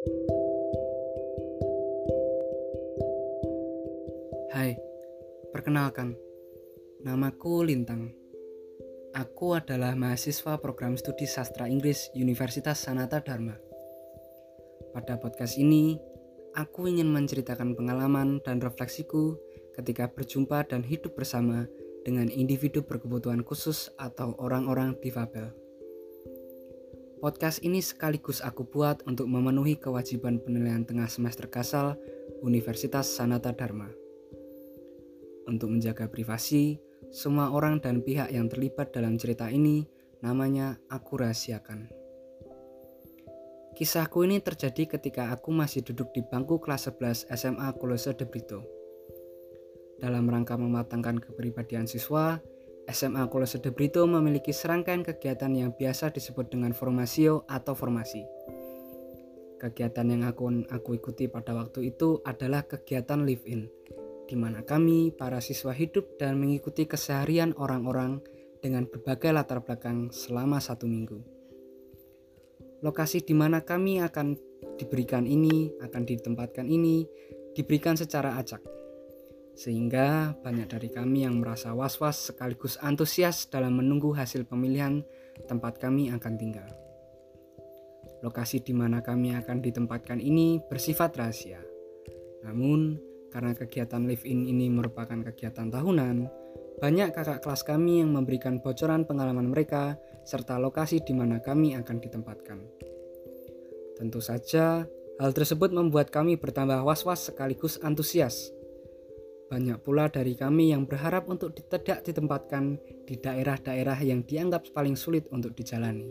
Hai, perkenalkan, namaku Lintang. Aku adalah mahasiswa program studi sastra Inggris Universitas Sanata Dharma. Pada podcast ini, aku ingin menceritakan pengalaman dan refleksiku ketika berjumpa dan hidup bersama dengan individu berkebutuhan khusus atau orang-orang difabel. Podcast ini sekaligus aku buat untuk memenuhi kewajiban penilaian tengah semester Kasal Universitas Sanata Dharma. Untuk menjaga privasi, semua orang dan pihak yang terlibat dalam cerita ini namanya aku rahasiakan. Kisahku ini terjadi ketika aku masih duduk di bangku kelas 11 SMA Kolose de Brito. Dalam rangka mematangkan kepribadian siswa, SMA Kolose de Brito memiliki serangkaian kegiatan yang biasa disebut dengan formasio atau formasi. Kegiatan yang aku, aku ikuti pada waktu itu adalah kegiatan live-in, di mana kami, para siswa hidup dan mengikuti keseharian orang-orang dengan berbagai latar belakang selama satu minggu. Lokasi di mana kami akan diberikan ini, akan ditempatkan ini, diberikan secara acak sehingga banyak dari kami yang merasa was-was sekaligus antusias dalam menunggu hasil pemilihan tempat kami akan tinggal. Lokasi di mana kami akan ditempatkan ini bersifat rahasia. Namun, karena kegiatan live-in ini merupakan kegiatan tahunan, banyak kakak kelas kami yang memberikan bocoran pengalaman mereka serta lokasi di mana kami akan ditempatkan. Tentu saja, hal tersebut membuat kami bertambah was-was sekaligus antusias banyak pula dari kami yang berharap untuk tidak ditempatkan di daerah-daerah yang dianggap paling sulit untuk dijalani.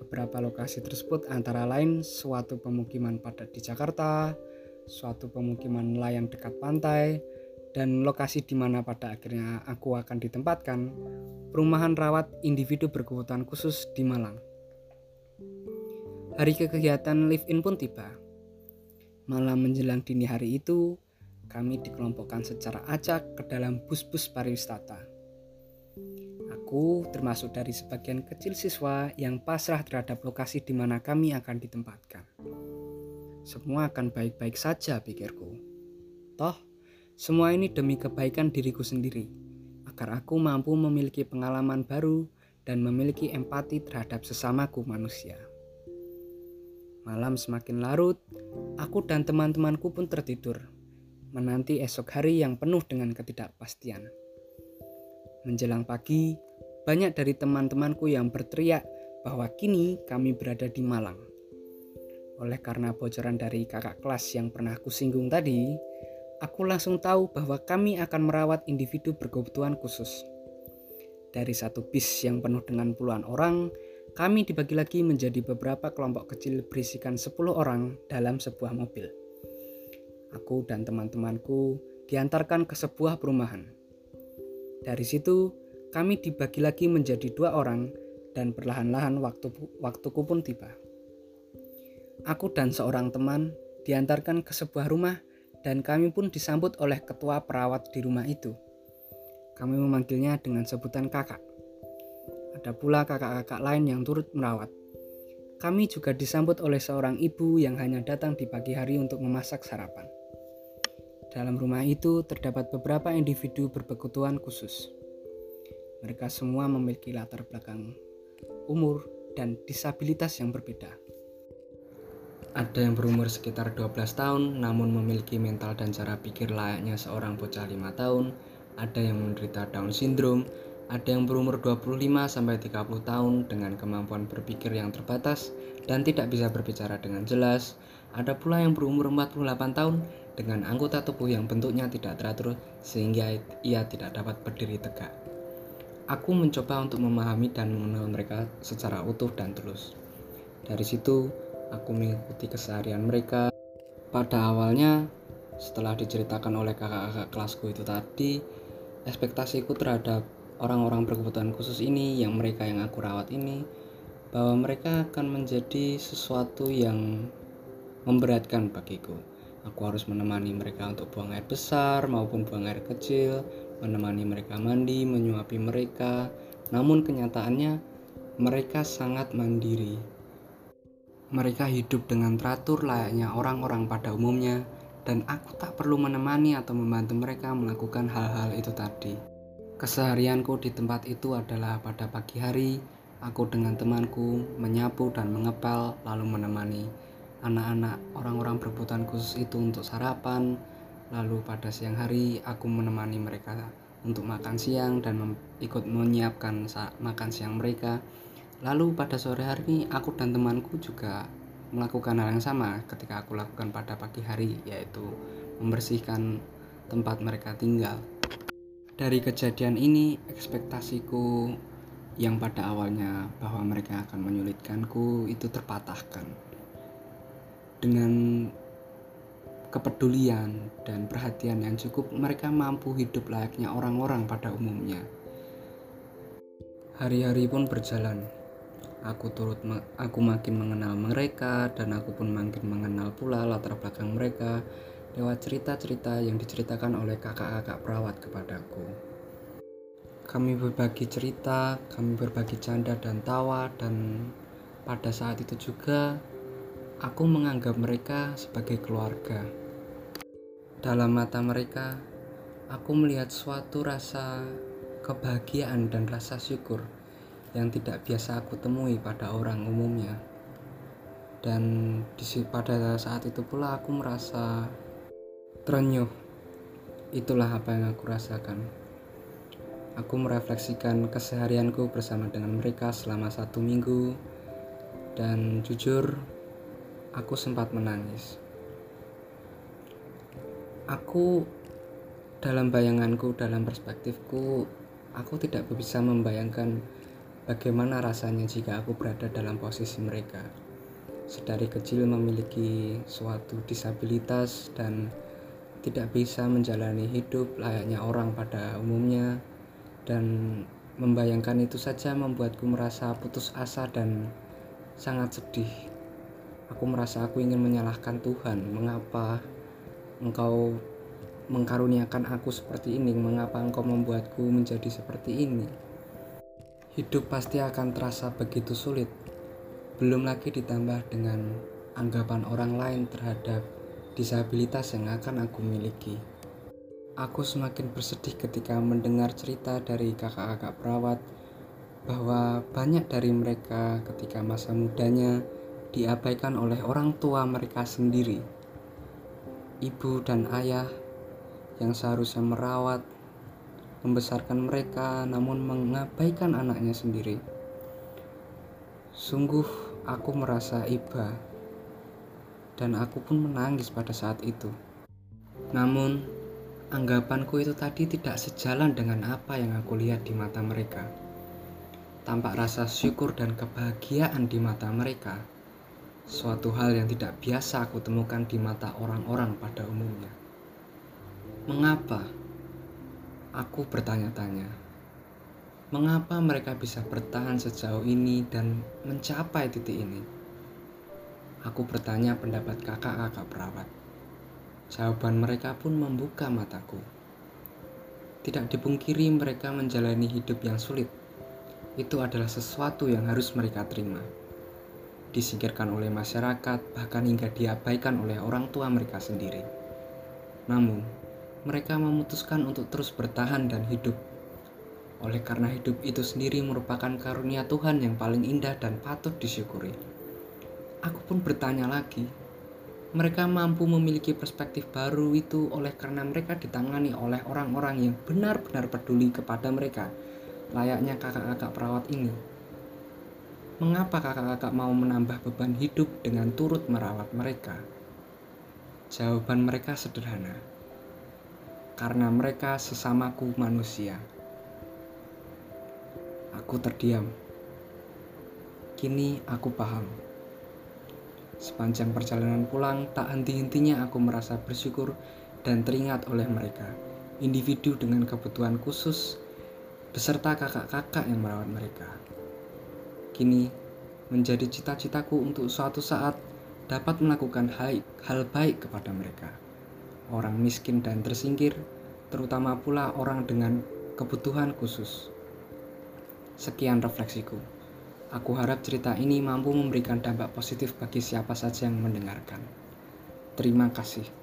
Beberapa lokasi tersebut antara lain suatu pemukiman padat di Jakarta, suatu pemukiman nelayan dekat pantai, dan lokasi di mana pada akhirnya aku akan ditempatkan, perumahan rawat individu berkebutuhan khusus di Malang. Hari kegiatan live-in pun tiba. Malam menjelang dini hari itu, kami dikelompokkan secara acak ke dalam bus-bus pariwisata. Aku termasuk dari sebagian kecil siswa yang pasrah terhadap lokasi di mana kami akan ditempatkan. Semua akan baik-baik saja, pikirku. Toh, semua ini demi kebaikan diriku sendiri, agar aku mampu memiliki pengalaman baru dan memiliki empati terhadap sesamaku manusia. Malam semakin larut, aku dan teman-temanku pun tertidur menanti esok hari yang penuh dengan ketidakpastian. Menjelang pagi, banyak dari teman-temanku yang berteriak bahwa kini kami berada di Malang. Oleh karena bocoran dari kakak kelas yang pernah aku singgung tadi, aku langsung tahu bahwa kami akan merawat individu berkebutuhan khusus. Dari satu bis yang penuh dengan puluhan orang, kami dibagi lagi menjadi beberapa kelompok kecil berisikan 10 orang dalam sebuah mobil aku dan teman-temanku diantarkan ke sebuah perumahan. Dari situ, kami dibagi lagi menjadi dua orang dan perlahan-lahan waktu waktuku pun tiba. Aku dan seorang teman diantarkan ke sebuah rumah dan kami pun disambut oleh ketua perawat di rumah itu. Kami memanggilnya dengan sebutan kakak. Ada pula kakak-kakak lain yang turut merawat. Kami juga disambut oleh seorang ibu yang hanya datang di pagi hari untuk memasak sarapan. Dalam rumah itu terdapat beberapa individu berkebutuhan khusus. Mereka semua memiliki latar belakang umur dan disabilitas yang berbeda. Ada yang berumur sekitar 12 tahun namun memiliki mental dan cara pikir layaknya seorang bocah 5 tahun, ada yang menderita Down syndrome, ada yang berumur 25 sampai 30 tahun dengan kemampuan berpikir yang terbatas dan tidak bisa berbicara dengan jelas. Ada pula yang berumur 48 tahun dengan anggota tubuh yang bentuknya tidak teratur sehingga ia tidak dapat berdiri tegak. Aku mencoba untuk memahami dan mengenal mereka secara utuh dan tulus. Dari situ, aku mengikuti keseharian mereka. Pada awalnya, setelah diceritakan oleh kakak-kakak kelasku itu tadi, ekspektasiku terhadap orang-orang berkebutuhan khusus ini yang mereka yang aku rawat ini bahwa mereka akan menjadi sesuatu yang memberatkan bagiku. Aku harus menemani mereka untuk buang air besar maupun buang air kecil, menemani mereka mandi, menyuapi mereka. Namun kenyataannya mereka sangat mandiri. Mereka hidup dengan teratur layaknya orang-orang pada umumnya, dan aku tak perlu menemani atau membantu mereka melakukan hal-hal itu tadi. Keseharianku di tempat itu adalah pada pagi hari, aku dengan temanku menyapu dan mengepel, lalu menemani anak-anak orang-orang berkebutuhan khusus itu untuk sarapan. Lalu pada siang hari, aku menemani mereka untuk makan siang dan ikut menyiapkan makan siang mereka. Lalu pada sore hari aku dan temanku juga melakukan hal yang sama ketika aku lakukan pada pagi hari yaitu membersihkan tempat mereka tinggal. Dari kejadian ini ekspektasiku yang pada awalnya bahwa mereka akan menyulitkanku itu terpatahkan. Dengan kepedulian dan perhatian yang cukup mereka mampu hidup layaknya orang-orang pada umumnya. Hari-hari pun berjalan aku turut aku makin mengenal mereka dan aku pun makin mengenal pula latar belakang mereka lewat cerita-cerita yang diceritakan oleh kakak-kakak perawat kepadaku. Kami berbagi cerita, kami berbagi canda dan tawa dan pada saat itu juga aku menganggap mereka sebagai keluarga. Dalam mata mereka, aku melihat suatu rasa kebahagiaan dan rasa syukur yang tidak biasa aku temui pada orang umumnya. Dan di pada saat itu pula aku merasa terenyuh. Itulah apa yang aku rasakan. Aku merefleksikan keseharianku bersama dengan mereka selama satu minggu, dan jujur, aku sempat menangis. Aku dalam bayanganku, dalam perspektifku, aku tidak bisa membayangkan Bagaimana rasanya jika aku berada dalam posisi mereka? Sedari kecil memiliki suatu disabilitas dan tidak bisa menjalani hidup layaknya orang pada umumnya dan membayangkan itu saja membuatku merasa putus asa dan sangat sedih. Aku merasa aku ingin menyalahkan Tuhan, mengapa engkau mengkaruniakan aku seperti ini, mengapa engkau membuatku menjadi seperti ini? hidup pasti akan terasa begitu sulit. Belum lagi ditambah dengan anggapan orang lain terhadap disabilitas yang akan aku miliki. Aku semakin bersedih ketika mendengar cerita dari kakak-kakak perawat bahwa banyak dari mereka ketika masa mudanya diabaikan oleh orang tua mereka sendiri. Ibu dan ayah yang seharusnya merawat membesarkan mereka namun mengabaikan anaknya sendiri. Sungguh aku merasa iba dan aku pun menangis pada saat itu. Namun, anggapanku itu tadi tidak sejalan dengan apa yang aku lihat di mata mereka. Tampak rasa syukur dan kebahagiaan di mata mereka, suatu hal yang tidak biasa aku temukan di mata orang-orang pada umumnya. Mengapa? Aku bertanya-tanya, mengapa mereka bisa bertahan sejauh ini dan mencapai titik ini? Aku bertanya pendapat kakak-kakak perawat. Jawaban mereka pun membuka mataku. Tidak dipungkiri mereka menjalani hidup yang sulit. Itu adalah sesuatu yang harus mereka terima. Disingkirkan oleh masyarakat, bahkan hingga diabaikan oleh orang tua mereka sendiri. Namun, mereka memutuskan untuk terus bertahan dan hidup. Oleh karena hidup itu sendiri merupakan karunia Tuhan yang paling indah dan patut disyukuri. Aku pun bertanya lagi, mereka mampu memiliki perspektif baru itu oleh karena mereka ditangani oleh orang-orang yang benar-benar peduli kepada mereka, layaknya kakak-kakak perawat ini. Mengapa kakak-kakak mau menambah beban hidup dengan turut merawat mereka? Jawaban mereka sederhana karena mereka sesamaku manusia. Aku terdiam. Kini aku paham. Sepanjang perjalanan pulang, tak henti-hentinya aku merasa bersyukur dan teringat oleh mereka, individu dengan kebutuhan khusus, beserta kakak-kakak yang merawat mereka. Kini menjadi cita-citaku untuk suatu saat dapat melakukan hal, hal baik kepada mereka orang miskin dan tersingkir, terutama pula orang dengan kebutuhan khusus. Sekian refleksiku. Aku harap cerita ini mampu memberikan dampak positif bagi siapa saja yang mendengarkan. Terima kasih.